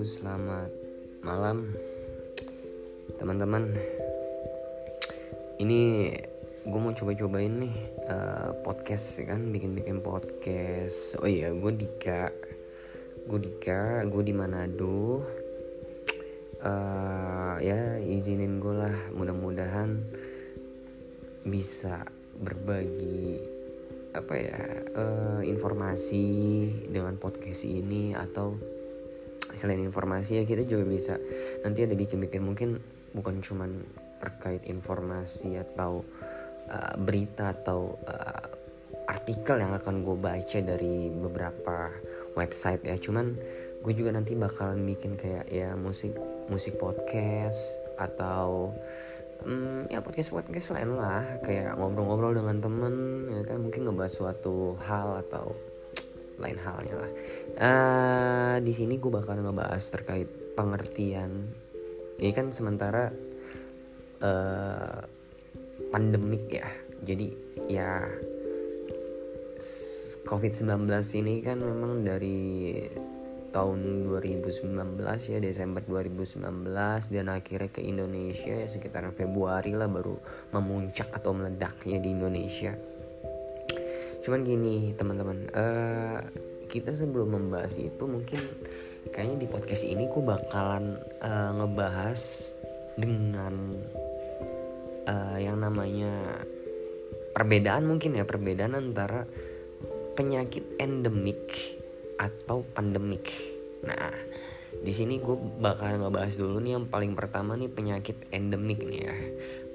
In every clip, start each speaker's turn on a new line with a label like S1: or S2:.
S1: Selamat malam teman-teman. Ini gue mau coba-cobain nih uh, podcast ya kan, bikin-bikin podcast. Oh iya, gue Dika, gue Dika, gue di Manado. Uh, ya izinin gue lah, mudah-mudahan bisa berbagi apa ya uh, informasi dengan podcast ini atau selain informasi ya kita juga bisa nanti ada bikin-bikin. Mungkin bukan cuman terkait informasi atau uh, berita atau uh, artikel yang akan gue baca dari beberapa website ya. Cuman gue juga nanti bakalan bikin kayak ya musik musik podcast atau hmm, ya podcast podcast lain lah. Kayak ngobrol-ngobrol dengan temen ya kan? Mungkin ngebahas suatu hal atau lain halnya lah. Uh, di sini gue bakal ngebahas terkait pengertian. Ini kan sementara uh, pandemik ya. Jadi ya COVID-19 ini kan memang dari tahun 2019 ya Desember 2019 dan akhirnya ke Indonesia ya sekitar Februari lah baru memuncak atau meledaknya di Indonesia cuman gini teman-teman uh, kita sebelum membahas itu mungkin kayaknya di podcast ini ku bakalan uh, ngebahas dengan uh, yang namanya perbedaan mungkin ya perbedaan antara penyakit endemik atau pandemik. Nah, di sini gue bakal ngebahas dulu nih yang paling pertama nih penyakit endemik nih ya.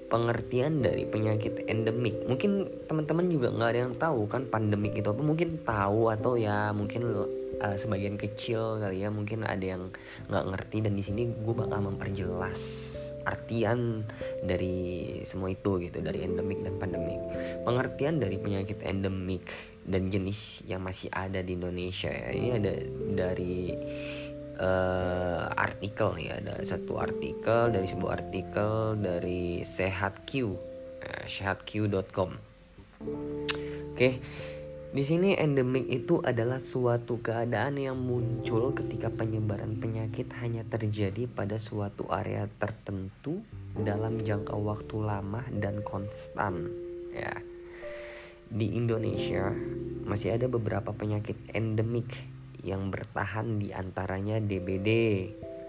S1: Pengertian dari penyakit endemik. Mungkin teman-teman juga nggak ada yang tahu kan pandemik itu apa. Mungkin tahu atau ya mungkin uh, sebagian kecil kali ya. Mungkin ada yang nggak ngerti dan di sini gue bakal memperjelas artian dari semua itu gitu dari endemik dan pandemik. Pengertian dari penyakit endemik dan jenis yang masih ada di Indonesia ya. Ini ada dari uh, artikel ya, ada satu artikel dari sebuah artikel dari sehatq, uh, sehatq.com. Oke. Di sini endemik itu adalah suatu keadaan yang muncul ketika penyebaran penyakit hanya terjadi pada suatu area tertentu dalam jangka waktu lama dan konstan ya di Indonesia masih ada beberapa penyakit endemik yang bertahan di antaranya DBD,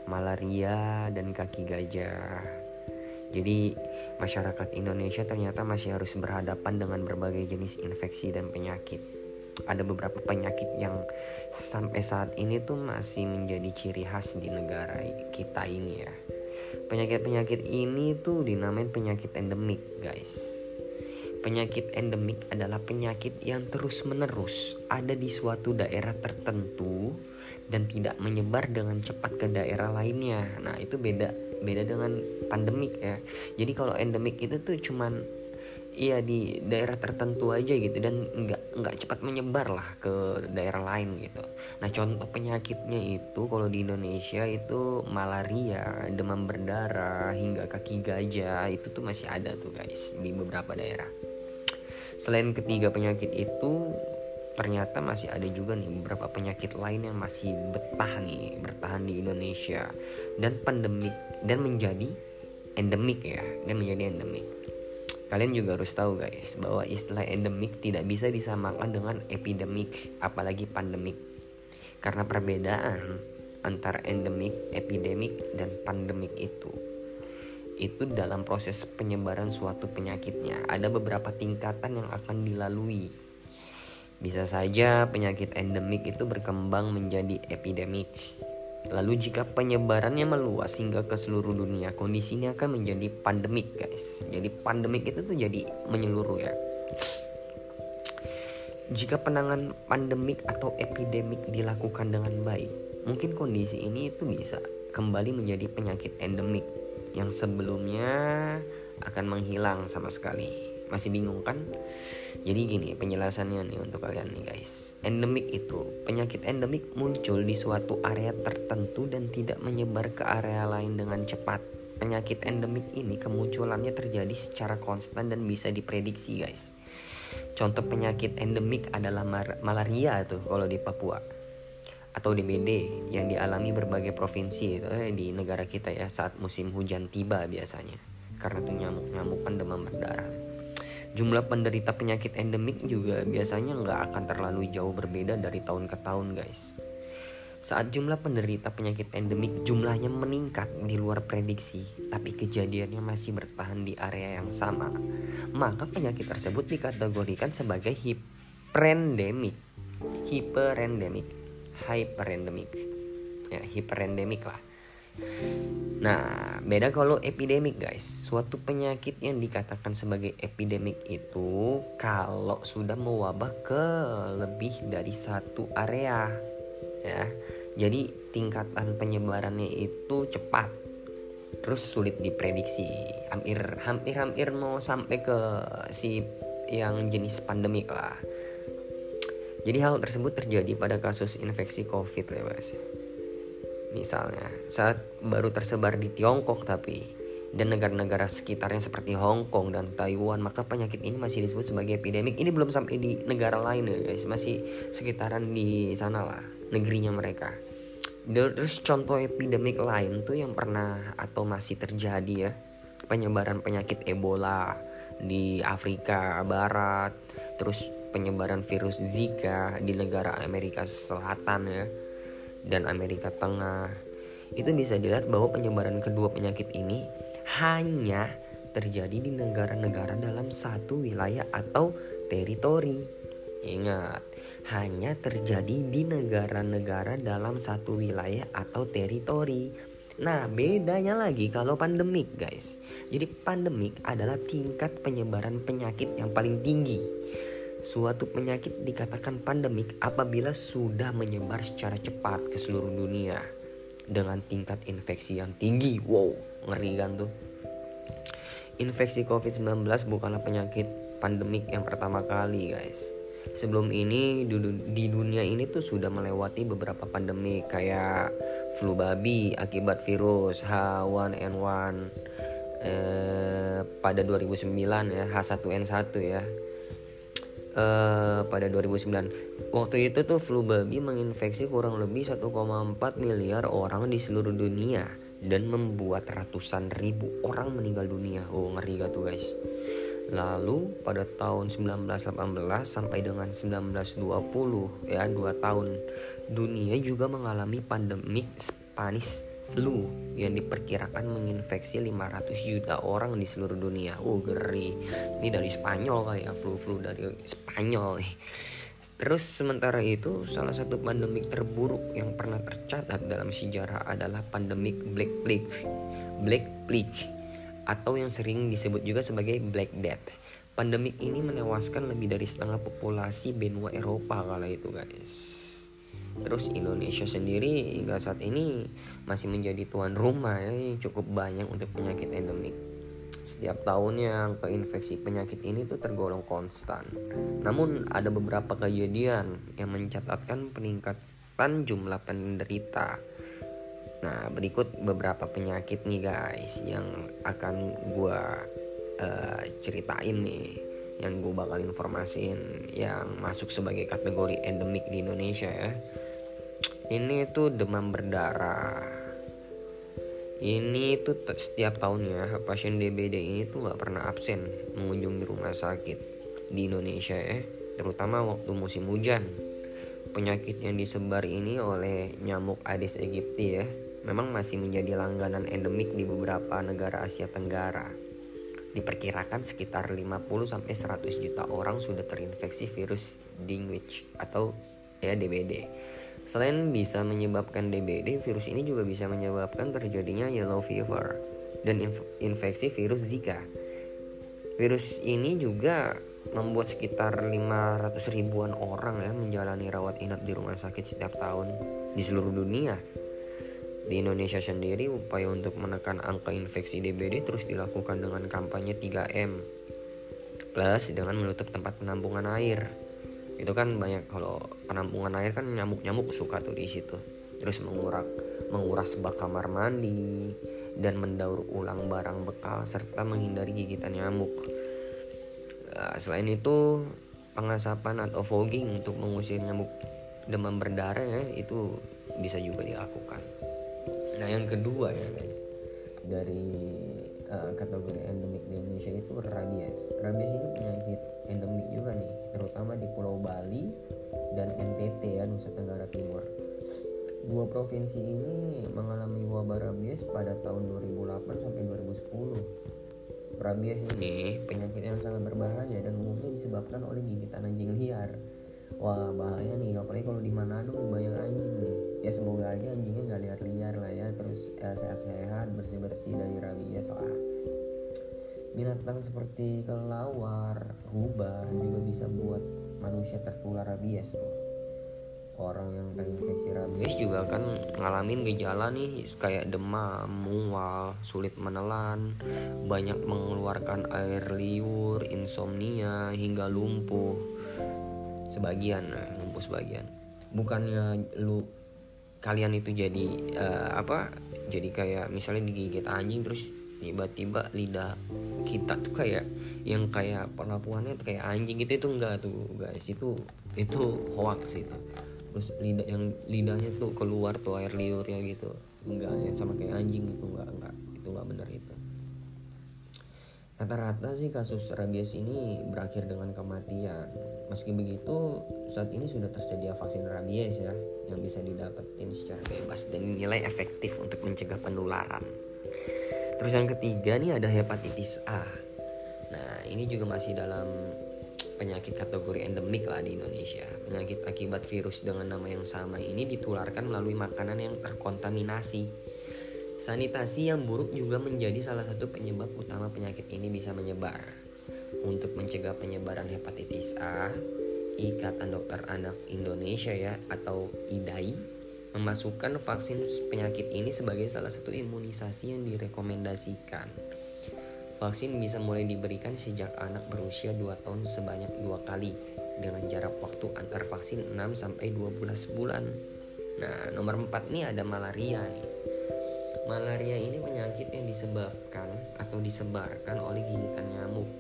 S1: malaria, dan kaki gajah. Jadi masyarakat Indonesia ternyata masih harus berhadapan dengan berbagai jenis infeksi dan penyakit. Ada beberapa penyakit yang sampai saat ini tuh masih menjadi ciri khas di negara kita ini ya. Penyakit-penyakit ini tuh dinamain penyakit endemik, guys Penyakit endemik adalah penyakit yang terus-menerus ada di suatu daerah tertentu dan tidak menyebar dengan cepat ke daerah lainnya. Nah, itu beda beda dengan pandemik ya. Jadi kalau endemik itu tuh cuman iya di daerah tertentu aja gitu dan nggak nggak cepat menyebar lah ke daerah lain gitu. Nah contoh penyakitnya itu kalau di Indonesia itu malaria, demam berdarah hingga kaki gajah itu tuh masih ada tuh guys di beberapa daerah. Selain ketiga penyakit itu ternyata masih ada juga nih beberapa penyakit lain yang masih betah nih bertahan di Indonesia dan pandemik dan menjadi endemik ya dan menjadi endemik. Kalian juga harus tahu guys bahwa istilah endemik tidak bisa disamakan dengan epidemik apalagi pandemik. Karena perbedaan antara endemik, epidemik dan pandemik itu itu dalam proses penyebaran suatu penyakitnya. Ada beberapa tingkatan yang akan dilalui. Bisa saja penyakit endemik itu berkembang menjadi epidemik. Lalu jika penyebarannya meluas hingga ke seluruh dunia, kondisinya akan menjadi pandemik, guys. Jadi pandemik itu tuh jadi menyeluruh ya. Jika penanganan pandemik atau epidemik dilakukan dengan baik, mungkin kondisi ini itu bisa kembali menjadi penyakit endemik yang sebelumnya akan menghilang sama sekali. Masih bingung kan? Jadi gini penjelasannya nih untuk kalian nih guys. Endemik itu penyakit endemik muncul di suatu area tertentu dan tidak menyebar ke area lain dengan cepat. Penyakit endemik ini kemunculannya terjadi secara konstan dan bisa diprediksi guys. Contoh penyakit endemik adalah malaria tuh kalau di Papua atau DBD yang dialami berbagai provinsi eh, di negara kita ya saat musim hujan tiba biasanya karena itu nyamuk-nyamuk kan demam berdarah. Jumlah penderita penyakit endemik juga biasanya nggak akan terlalu jauh berbeda dari tahun ke tahun guys. Saat jumlah penderita penyakit endemik jumlahnya meningkat di luar prediksi, tapi kejadiannya masih bertahan di area yang sama, maka penyakit tersebut dikategorikan sebagai hiperendemik. Hiperendemik, hyperendemik, ya hiperendemik lah. Nah, beda kalau epidemik guys. Suatu penyakit yang dikatakan sebagai epidemik itu kalau sudah mewabah ke lebih dari satu area. Ya. Jadi tingkatan penyebarannya itu cepat. Terus sulit diprediksi. Hampir hampir hampir mau sampai ke si yang jenis pandemik lah. Jadi hal tersebut terjadi pada kasus infeksi COVID ya guys misalnya saat baru tersebar di Tiongkok tapi dan negara-negara sekitarnya seperti Hong Kong dan Taiwan maka penyakit ini masih disebut sebagai epidemik. Ini belum sampai di negara lain ya guys. Masih sekitaran di sana lah negerinya mereka. Terus contoh epidemik lain tuh yang pernah atau masih terjadi ya. Penyebaran penyakit Ebola di Afrika Barat terus penyebaran virus Zika di negara Amerika Selatan ya dan Amerika Tengah itu bisa dilihat bahwa penyebaran kedua penyakit ini hanya terjadi di negara-negara dalam satu wilayah atau teritori. Ingat, hanya terjadi di negara-negara dalam satu wilayah atau teritori. Nah, bedanya lagi kalau pandemik, guys. Jadi pandemik adalah tingkat penyebaran penyakit yang paling tinggi Suatu penyakit dikatakan pandemik apabila sudah menyebar secara cepat ke seluruh dunia dengan tingkat infeksi yang tinggi. Wow, ngeri kan tuh. Infeksi COVID-19 bukanlah penyakit pandemik yang pertama kali, guys. Sebelum ini di dunia ini tuh sudah melewati beberapa pandemi kayak flu babi akibat virus H1N1 eh, pada 2009 ya H1N1 ya uh, pada 2009 waktu itu tuh flu babi menginfeksi kurang lebih 1,4 miliar orang di seluruh dunia dan membuat ratusan ribu orang meninggal dunia. Oh ngeri gak tuh guys? Lalu pada tahun 1918 sampai dengan 1920 ya dua tahun dunia juga mengalami pandemik Spanish flu yang diperkirakan menginfeksi 500 juta orang di seluruh dunia. Oh ngeri. Ini dari Spanyol kali ya flu-flu dari Spanyol nih. Terus sementara itu salah satu pandemik terburuk yang pernah tercatat dalam sejarah adalah pandemik Black Plague. Black Plague atau yang sering disebut juga sebagai Black Death. Pandemik ini menewaskan lebih dari setengah populasi benua Eropa kala itu guys. Terus Indonesia sendiri hingga saat ini masih menjadi tuan rumah ya, yang cukup banyak untuk penyakit endemik. Setiap tahunnya angka infeksi penyakit ini tuh tergolong konstan. Namun ada beberapa kejadian yang mencatatkan peningkatan jumlah penderita. Nah berikut beberapa penyakit nih guys yang akan gue uh, ceritain nih yang gue bakal informasiin yang masuk sebagai kategori endemik di Indonesia ya ini tuh demam berdarah. Ini tuh setiap tahunnya pasien DBD ini tuh nggak pernah absen mengunjungi rumah sakit di Indonesia ya terutama waktu musim hujan. Penyakit yang disebar ini oleh nyamuk Aedes aegypti ya memang masih menjadi langganan endemik di beberapa negara Asia Tenggara. Diperkirakan sekitar 50 sampai 100 juta orang sudah terinfeksi virus Dinwich atau ya DBD Selain bisa menyebabkan DBD, virus ini juga bisa menyebabkan terjadinya yellow fever dan inf infeksi virus Zika. Virus ini juga membuat sekitar 500 ribuan orang ya menjalani rawat inap di rumah sakit setiap tahun di seluruh dunia. Di Indonesia sendiri, upaya untuk menekan angka infeksi DBD terus dilakukan dengan kampanye 3M plus dengan menutup tempat penampungan air itu kan banyak kalau penampungan air kan nyamuk-nyamuk suka tuh di situ. Terus mengurak menguras bak kamar mandi dan mendaur ulang barang bekal serta menghindari gigitan nyamuk. Nah, selain itu pengasapan atau fogging untuk mengusir nyamuk demam berdarah ya itu bisa juga dilakukan. Nah yang kedua ya guys dari uh, kategori endemik di Indonesia itu rabies. Rabies ini penyakit endemik juga nih terutama di Pulau Bali dan NTT ya Nusa Tenggara Timur. Dua provinsi ini mengalami wabah rabies pada tahun 2008 sampai 2010 rabies ini penyakit yang sangat berbahaya dan umumnya disebabkan oleh gigitan anjing liar wah bahaya nih. Apalagi kalau di Manado banyak anjing nih. Ya semoga aja anjingnya nggak liar-liar lah ya. Terus ya, sehat-sehat bersih-bersih dari rabies lah binatang seperti kelawar rubah juga bisa buat manusia tertular rabies. Orang yang terinfeksi rabies juga kan ngalamin gejala nih kayak demam, mual, sulit menelan, banyak mengeluarkan air liur, insomnia hingga lumpuh. Sebagian, nah, lumpuh sebagian. Bukannya lu kalian itu jadi uh, apa? Jadi kayak misalnya digigit anjing terus tiba-tiba lidah kita tuh kayak yang kayak perlakuannya kayak anjing gitu itu enggak tuh guys itu itu hoax itu terus lidah yang lidahnya tuh keluar tuh air liur ya gitu enggak ya sama kayak anjing gitu enggak enggak itu enggak benar itu rata-rata sih kasus rabies ini berakhir dengan kematian meski begitu saat ini sudah tersedia vaksin rabies ya yang bisa didapetin secara bebas dan dinilai efektif untuk mencegah penularan terus yang ketiga nih ada hepatitis A nah ini juga masih dalam penyakit kategori endemik lah di Indonesia. Penyakit akibat virus dengan nama yang sama ini ditularkan melalui makanan yang terkontaminasi. Sanitasi yang buruk juga menjadi salah satu penyebab utama penyakit ini bisa menyebar. Untuk mencegah penyebaran hepatitis A, Ikatan Dokter Anak Indonesia ya atau IDAI memasukkan vaksin penyakit ini sebagai salah satu imunisasi yang direkomendasikan. Vaksin bisa mulai diberikan sejak anak berusia 2 tahun sebanyak dua kali dengan jarak waktu antar vaksin 6 sampai 12 bulan. Nah, nomor 4 nih ada malaria nih. Malaria ini penyakit yang disebabkan atau disebarkan oleh gigitan nyamuk.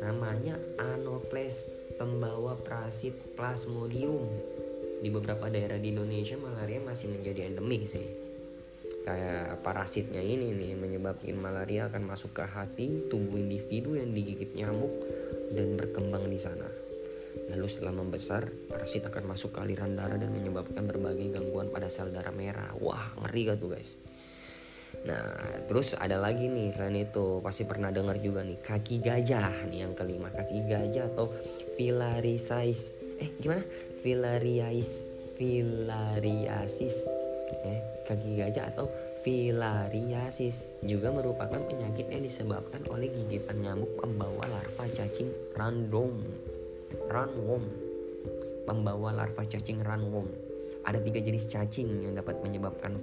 S1: Namanya Anopheles pembawa parasit Plasmodium. Di beberapa daerah di Indonesia malaria masih menjadi endemik sih kayak parasitnya ini nih menyebabkan malaria akan masuk ke hati tubuh individu yang digigit nyamuk dan berkembang di sana. Lalu setelah membesar, parasit akan masuk ke aliran darah dan menyebabkan berbagai gangguan pada sel darah merah. Wah, ngeri gak tuh guys? Nah, terus ada lagi nih selain itu pasti pernah dengar juga nih kaki gajah nih yang kelima. Kaki gajah atau filariasis. Eh gimana? Filariasis. Filariasis. Eh kaki gajah atau filariasis juga merupakan penyakit yang disebabkan oleh gigitan nyamuk pembawa larva cacing random. Runworm pembawa larva cacing runworm ada tiga jenis cacing yang dapat menyebabkan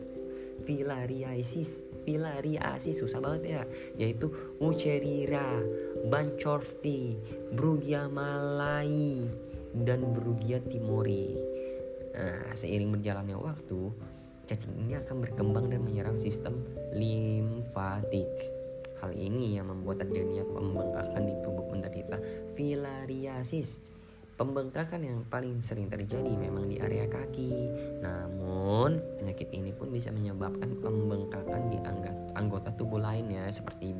S1: filariasis filariasis susah banget ya yaitu Mucerira, Banchorti, Brugia malai dan Brugia timori nah seiring berjalannya waktu cacing ini akan berkembang dan menyerang sistem limfatik. Hal ini yang membuat terjadinya pembengkakan di tubuh penderita filariasis. Pembengkakan yang paling sering terjadi memang di area kaki. Namun, penyakit ini pun bisa menyebabkan pembengkakan di anggota tubuh lainnya seperti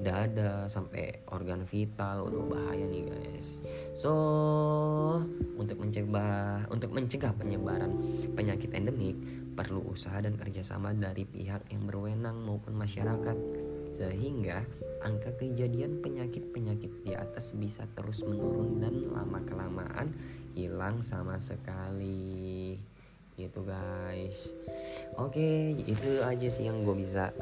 S1: dada sampai organ vital. Udah bahaya nih, guys. So, untuk mencegah untuk mencegah penyebaran penyakit endemik, perlu usaha dan kerjasama dari pihak yang berwenang maupun masyarakat sehingga angka kejadian penyakit-penyakit di atas bisa terus menurun dan lama kelamaan hilang sama sekali. Gitu guys. Oke itu aja sih yang gue bisa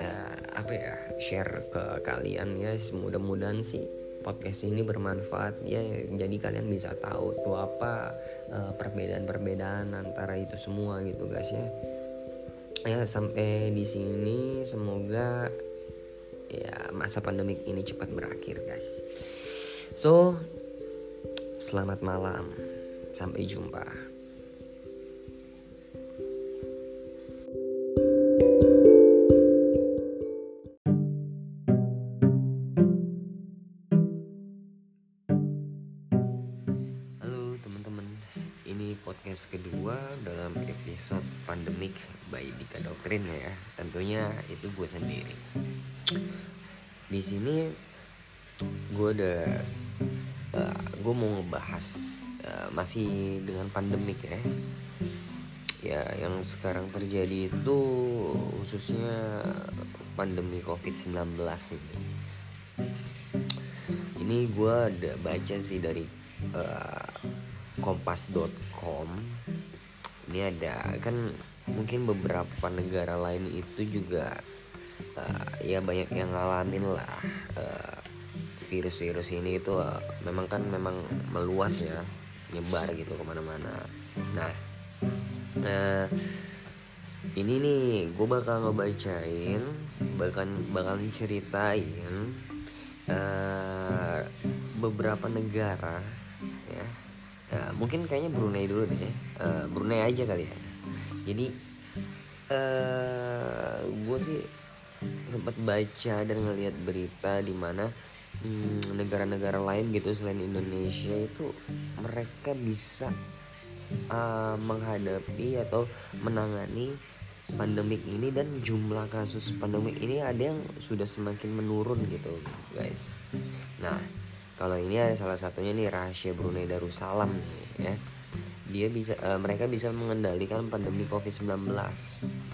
S1: uh, apa ya share ke kalian ya mudah-mudahan sih podcast ini bermanfaat. Ya jadi kalian bisa tahu tuh apa uh, perbedaan-perbedaan antara itu semua gitu guys ya. Ya sampai di sini. Semoga ya masa pandemik ini cepat berakhir guys so selamat malam sampai jumpa podcast kedua dalam episode pandemik by Dika Doktrin ya. Tentunya itu gue sendiri. Di sini gue udah uh, gue mau ngebahas uh, masih dengan pandemik ya. Ya yang sekarang terjadi itu khususnya pandemi COVID-19 ini. Ini gue ada baca sih dari uh, kompas.com ini ada kan mungkin beberapa negara lain itu juga uh, ya banyak yang ngalamin lah. Uh, virus-virus ini itu uh, memang kan memang meluas ya nyebar gitu ke mana-mana. Nah uh, ini nih gue bakal ngebacain bahkan bakal ceritain uh, beberapa negara ya. Uh, mungkin kayaknya Brunei dulu deh uh, Brunei aja kali ya. Jadi uh, gue sih sempat baca dan ngelihat berita di mana hmm, negara-negara lain gitu selain Indonesia itu mereka bisa uh, menghadapi atau menangani pandemik ini dan jumlah kasus pandemik ini ada yang sudah semakin menurun gitu guys. Nah kalau ini ada salah satunya nih rahasia Brunei Darussalam nih ya dia bisa uh, mereka bisa mengendalikan pandemi COVID-19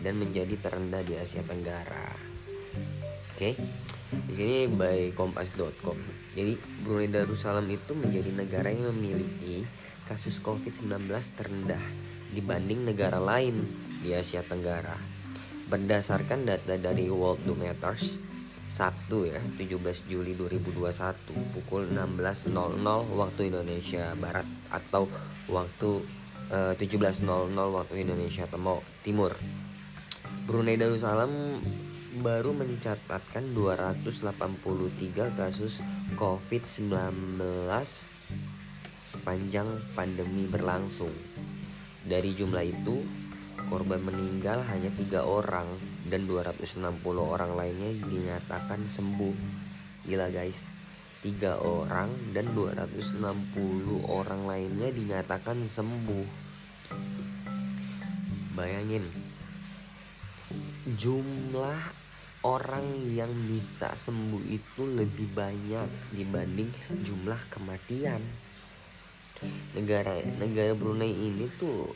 S1: dan menjadi terendah di Asia Tenggara. Oke. Okay? Di sini by kompas.com. Jadi Brunei Darussalam itu menjadi negara yang memiliki kasus COVID-19 terendah dibanding negara lain di Asia Tenggara. Berdasarkan data dari World Dometers, Sabtu ya 17 Juli 2021 pukul 16.00 waktu Indonesia Barat atau waktu uh, 17.00 waktu Indonesia Timur. Brunei Darussalam baru mencatatkan 283 kasus COVID-19 sepanjang pandemi berlangsung. Dari jumlah itu, korban meninggal hanya tiga orang dan 260 orang lainnya dinyatakan sembuh. Gila guys. Tiga orang dan 260 orang lainnya dinyatakan sembuh. Bayangin jumlah orang yang bisa sembuh itu lebih banyak dibanding jumlah kematian negara negara Brunei ini tuh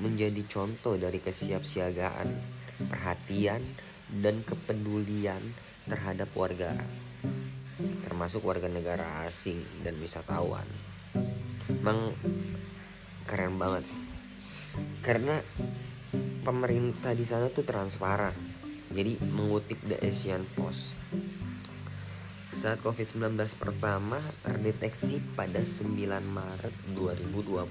S1: menjadi contoh dari kesiapsiagaan, perhatian, dan kepedulian terhadap warga, termasuk warga negara asing dan wisatawan. Memang keren banget sih, karena pemerintah di sana tuh transparan. Jadi mengutip The Asian Post, saat COVID-19 pertama terdeteksi pada 9 Maret 2020.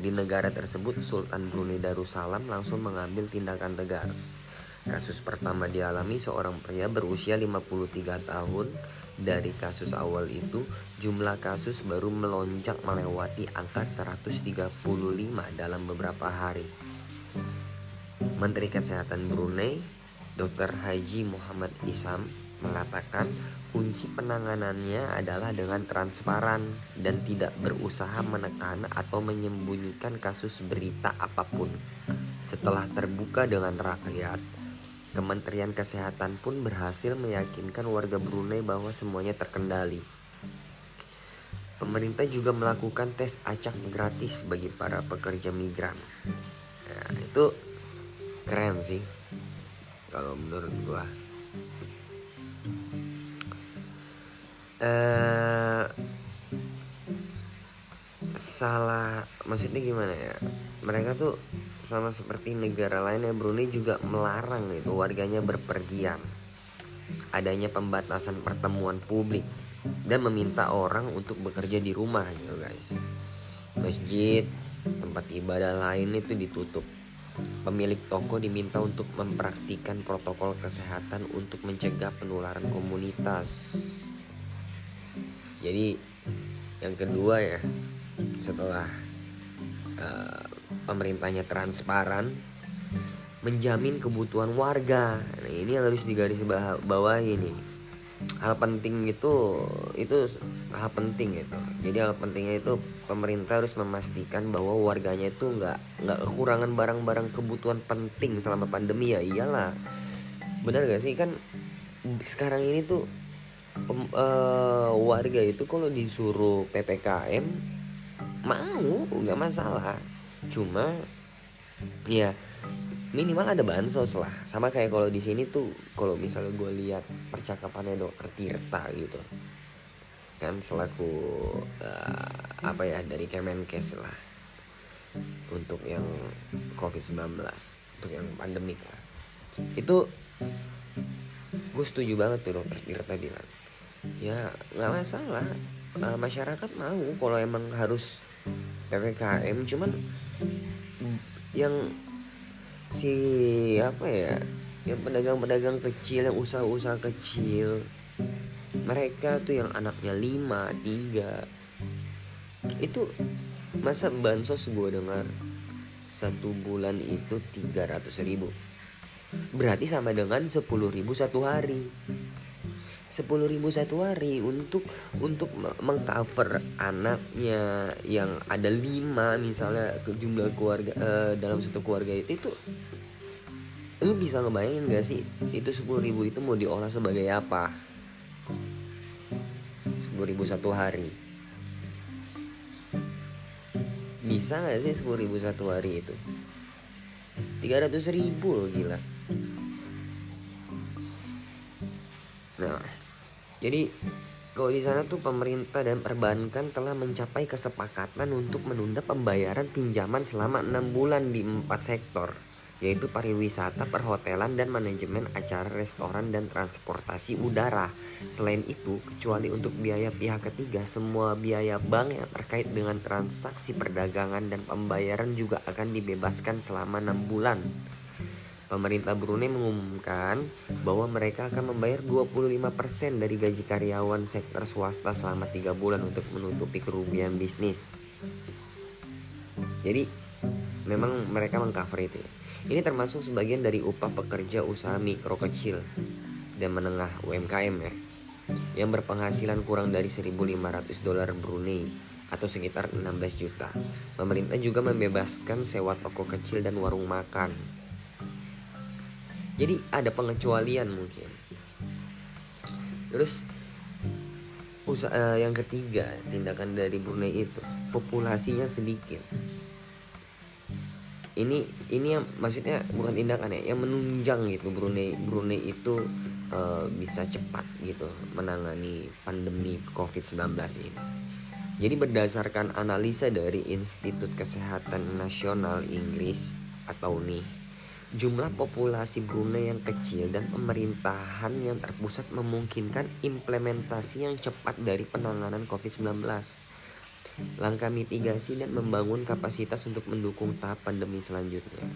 S1: Di negara tersebut, Sultan Brunei Darussalam langsung mengambil tindakan tegas. Kasus pertama dialami seorang pria berusia 53 tahun. Dari kasus awal itu, jumlah kasus baru melonjak melewati angka 135 dalam beberapa hari. Menteri Kesehatan Brunei, Dr. Haji Muhammad Isam, mengatakan kunci penanganannya adalah dengan transparan dan tidak berusaha menekan atau menyembunyikan kasus berita apa pun. Setelah terbuka dengan rakyat, Kementerian Kesehatan pun berhasil meyakinkan warga Brunei bahwa semuanya terkendali. Pemerintah juga melakukan tes acak gratis bagi para pekerja migran. Nah, itu keren sih kalau menurut gua. eh salah maksudnya gimana ya? Mereka tuh sama seperti negara lain ya Brunei juga melarang itu warganya berpergian. Adanya pembatasan pertemuan publik dan meminta orang untuk bekerja di rumah gitu guys. Masjid tempat ibadah lain itu ditutup pemilik toko diminta untuk mempraktikkan protokol kesehatan untuk mencegah penularan komunitas. Jadi yang kedua ya setelah uh, pemerintahnya transparan menjamin kebutuhan warga. Nah ini yang harus digaris bawah ini hal penting itu itu hal penting gitu. Jadi hal pentingnya itu pemerintah harus memastikan bahwa warganya itu nggak nggak kekurangan barang-barang kebutuhan penting selama pandemi ya iyalah. Benar gak sih? Kan sekarang ini tuh pem, uh, warga itu kalau disuruh ppkm mau nggak masalah. Cuma ya minimal ada bansos lah. Sama kayak kalau di sini tuh kalau misalnya gue lihat percakapannya dokter Tirta gitu. Kan selaku uh, apa ya dari Kemenkes lah. Untuk yang COVID-19 untuk yang pandemik lah. Itu gue setuju banget tuh dokter Tirta bilang. Ya nggak masalah. Uh, masyarakat mau kalau emang harus ppkm cuman yang si apa ya yang pedagang-pedagang kecil yang usaha-usaha kecil. Mereka tuh yang anaknya lima tiga. Itu masa bansos gue dengar satu bulan itu tiga ratus ribu. Berarti sama dengan sepuluh ribu satu hari. Sepuluh ribu satu hari untuk untuk mengcover anaknya yang ada lima misalnya jumlah keluarga uh, dalam satu keluarga itu itu lu bisa ngebayangin gak sih itu sepuluh ribu itu mau diolah sebagai apa? sepuluh ribu satu hari. Bisa gak sih sepuluh ribu satu hari itu? tiga ratus ribu loh gila. Nah jadi kalau di sana tuh pemerintah dan perbankan telah mencapai kesepakatan untuk menunda pembayaran pinjaman selama enam bulan di empat sektor yaitu pariwisata, perhotelan, dan manajemen acara restoran dan transportasi udara. Selain itu, kecuali untuk biaya pihak ketiga, semua biaya bank yang terkait dengan transaksi perdagangan dan pembayaran juga akan dibebaskan selama enam bulan. Pemerintah Brunei mengumumkan bahwa mereka akan membayar 25% dari gaji karyawan sektor swasta selama 3 bulan untuk menutupi kerugian bisnis. Jadi memang mereka mengcover itu. Ini termasuk sebagian dari upah pekerja usaha mikro kecil dan menengah UMKM ya yang berpenghasilan kurang dari 1.500 dolar Brunei atau sekitar 16 juta. Pemerintah juga membebaskan sewa toko kecil dan warung makan. Jadi ada pengecualian mungkin. Terus usaha uh, yang ketiga tindakan dari Brunei itu populasinya sedikit ini ini yang maksudnya bukan tindakan ya yang menunjang gitu Brunei Brunei itu uh, bisa cepat gitu menangani pandemi COVID-19 ini. Jadi berdasarkan analisa dari Institut Kesehatan Nasional Inggris atau NIH Jumlah populasi Brunei yang kecil dan pemerintahan yang terpusat memungkinkan implementasi yang cepat dari penanganan COVID-19. Langkah mitigasi dan membangun kapasitas untuk mendukung tahap pandemi selanjutnya.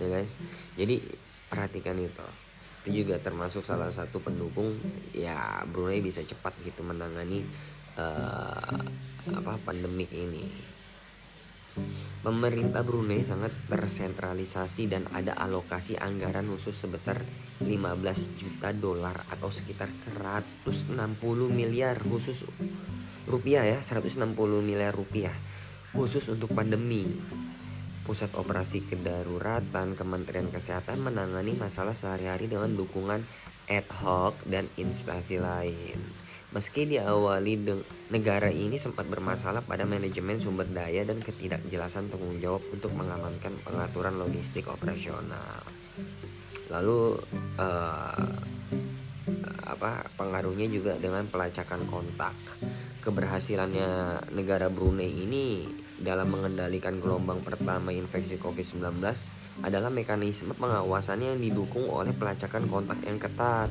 S1: Ya guys, jadi perhatikan itu. Itu juga termasuk salah satu pendukung ya Brunei bisa cepat gitu menangani uh, apa pandemik ini. Pemerintah Brunei sangat tersentralisasi dan ada alokasi anggaran khusus sebesar 15 juta dolar atau sekitar 160 miliar khusus rupiah ya, 160 miliar rupiah khusus untuk pandemi. Pusat Operasi Kedaruratan Kementerian Kesehatan menangani masalah sehari-hari dengan dukungan ad hoc dan instansi lain. Meski diawali negara ini sempat bermasalah pada manajemen sumber daya dan ketidakjelasan tanggung jawab untuk mengamankan pengaturan logistik operasional. Lalu uh, apa pengaruhnya juga dengan pelacakan kontak. Keberhasilannya negara Brunei ini dalam mengendalikan gelombang pertama infeksi COVID-19 adalah mekanisme pengawasannya yang didukung oleh pelacakan kontak yang ketat.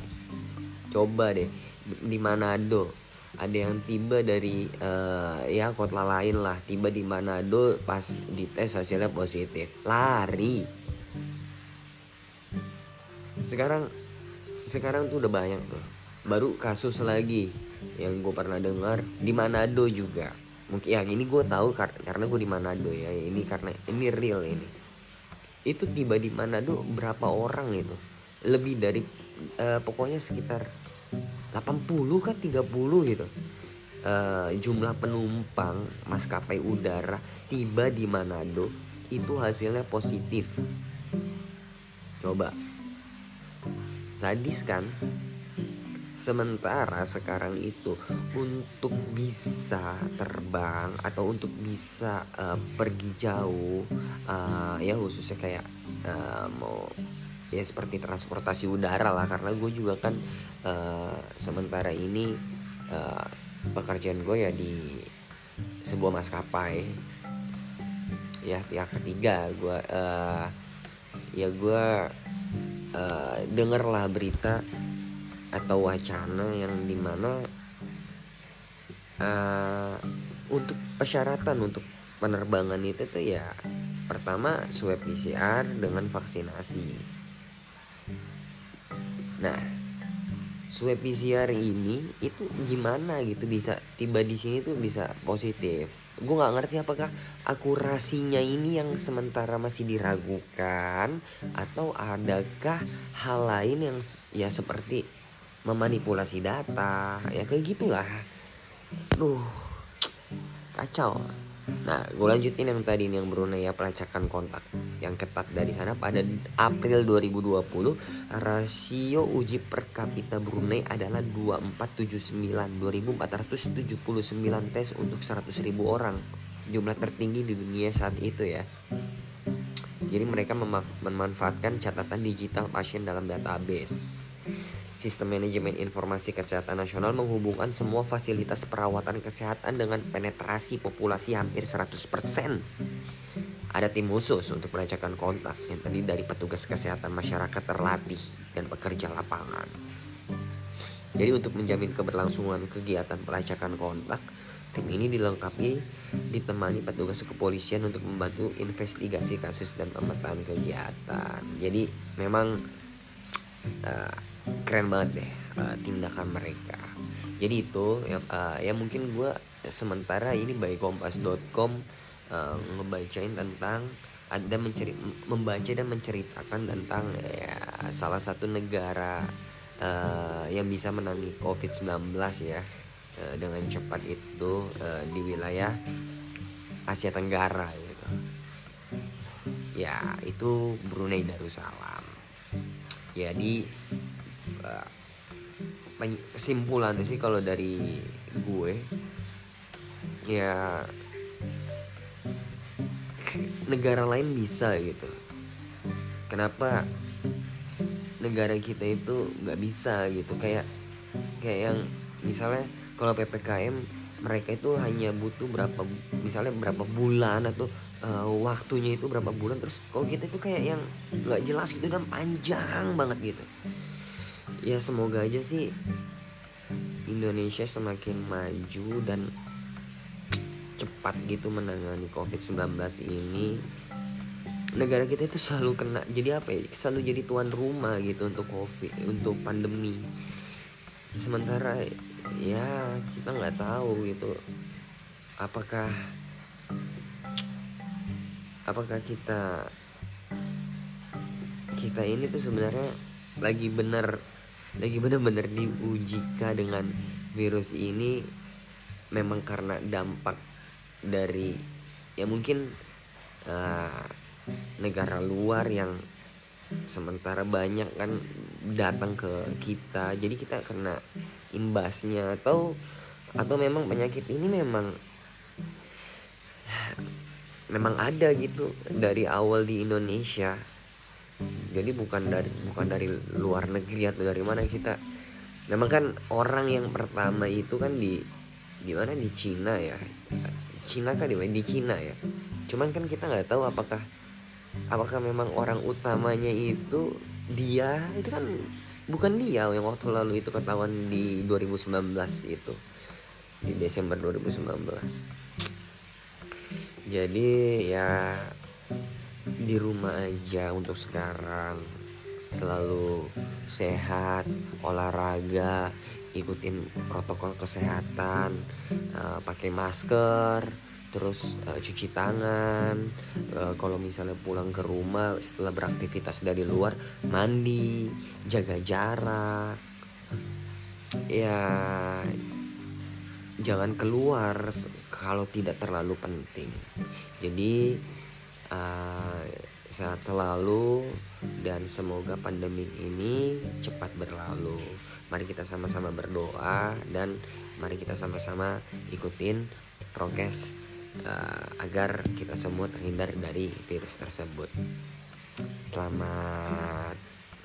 S1: Coba deh di Manado ada yang tiba dari uh, ya kota lain lah tiba di Manado pas dites hasilnya positif. Lari. Sekarang sekarang tuh udah banyak tuh. Baru kasus lagi yang gue pernah dengar di Manado juga. Mungkin ya ini gue tahu kar karena gue di Manado ya ini karena ini real ini. Itu tiba di Manado berapa orang itu? Lebih dari uh, pokoknya sekitar 80 kan 30 gitu. Uh, jumlah penumpang maskapai udara tiba di Manado itu hasilnya positif. Coba. Sadis kan Sementara sekarang itu untuk bisa terbang atau untuk bisa uh, pergi jauh uh, ya khususnya kayak uh, mau ya seperti transportasi udara lah. Karena gue juga kan uh, sementara ini uh, pekerjaan gue ya di sebuah maskapai. Ya pihak ketiga gue uh, ya gue uh, dengarlah berita atau wacana yang di mana uh, untuk persyaratan untuk penerbangan itu tuh ya pertama swab PCR dengan vaksinasi. Nah, swab PCR ini itu gimana gitu bisa tiba di sini tuh bisa positif. Gue nggak ngerti apakah akurasinya ini yang sementara masih diragukan atau adakah hal lain yang ya seperti memanipulasi data ya kayak gitulah. Duh kacau. Nah gue lanjutin yang tadi yang Brunei ya pelacakan kontak yang ketat dari sana. Pada April 2020 rasio uji per kapita Brunei adalah 2479 2479 tes untuk 100 ribu orang. Jumlah tertinggi di dunia saat itu ya. Jadi mereka memanfaatkan catatan digital pasien dalam database Sistem Manajemen Informasi Kesehatan Nasional menghubungkan semua fasilitas perawatan kesehatan dengan penetrasi populasi hampir 100%. Ada tim khusus untuk pelacakan kontak yang tadi dari petugas kesehatan masyarakat terlatih dan pekerja lapangan. Jadi untuk menjamin keberlangsungan kegiatan pelacakan kontak, tim ini dilengkapi ditemani petugas kepolisian untuk membantu investigasi kasus dan pemetaan kegiatan. Jadi memang uh, keren banget deh uh, tindakan mereka jadi itu ya, uh, ya mungkin gue sementara ini by kompas.com uh, ngebacain tentang ada menceri membaca dan menceritakan tentang ya, salah satu negara uh, yang bisa menangani COVID-19 ya uh, dengan cepat itu uh, di wilayah Asia Tenggara gitu. Ya, itu Brunei Darussalam. Jadi kesimpulan sih kalau dari gue ya negara lain bisa gitu. Kenapa negara kita itu nggak bisa gitu? Kayak kayak yang misalnya kalau ppkm mereka itu hanya butuh berapa misalnya berapa bulan atau uh, waktunya itu berapa bulan terus kalau kita itu kayak yang nggak jelas gitu dan panjang banget gitu ya semoga aja sih Indonesia semakin maju dan cepat gitu menangani COVID-19 ini. Negara kita itu selalu kena jadi apa ya selalu jadi tuan rumah gitu untuk covid untuk pandemi. Sementara ya kita nggak tahu gitu apakah apakah kita kita ini tuh sebenarnya lagi benar lagi benar-benar diujikan dengan virus ini? Memang karena dampak dari ya mungkin uh, negara luar yang sementara banyak kan datang ke kita. Jadi kita kena imbasnya atau atau memang penyakit ini memang memang ada gitu dari awal di Indonesia jadi bukan dari bukan dari luar negeri atau dari mana kita memang kan orang yang pertama itu kan di di mana? Di Cina ya. Cina kan di di Cina ya. Cuman kan kita nggak tahu apakah apakah memang orang utamanya itu dia itu kan bukan dia yang waktu lalu itu ketahuan di 2019 itu. Di Desember 2019 jadi ya di rumah aja untuk sekarang. Selalu sehat olahraga ikutin protokol kesehatan uh, pakai masker terus uh, cuci tangan. Uh, kalau misalnya pulang ke rumah setelah beraktivitas dari luar mandi jaga jarak. Ya jangan keluar kalau tidak terlalu penting. Jadi uh, sehat selalu dan semoga pandemi ini cepat berlalu. Mari kita sama-sama berdoa dan mari kita sama-sama ikutin prokes uh, agar kita semua terhindar dari virus tersebut. Selamat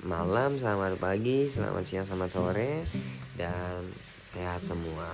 S1: malam selamat pagi selamat siang selamat sore dan sehat semua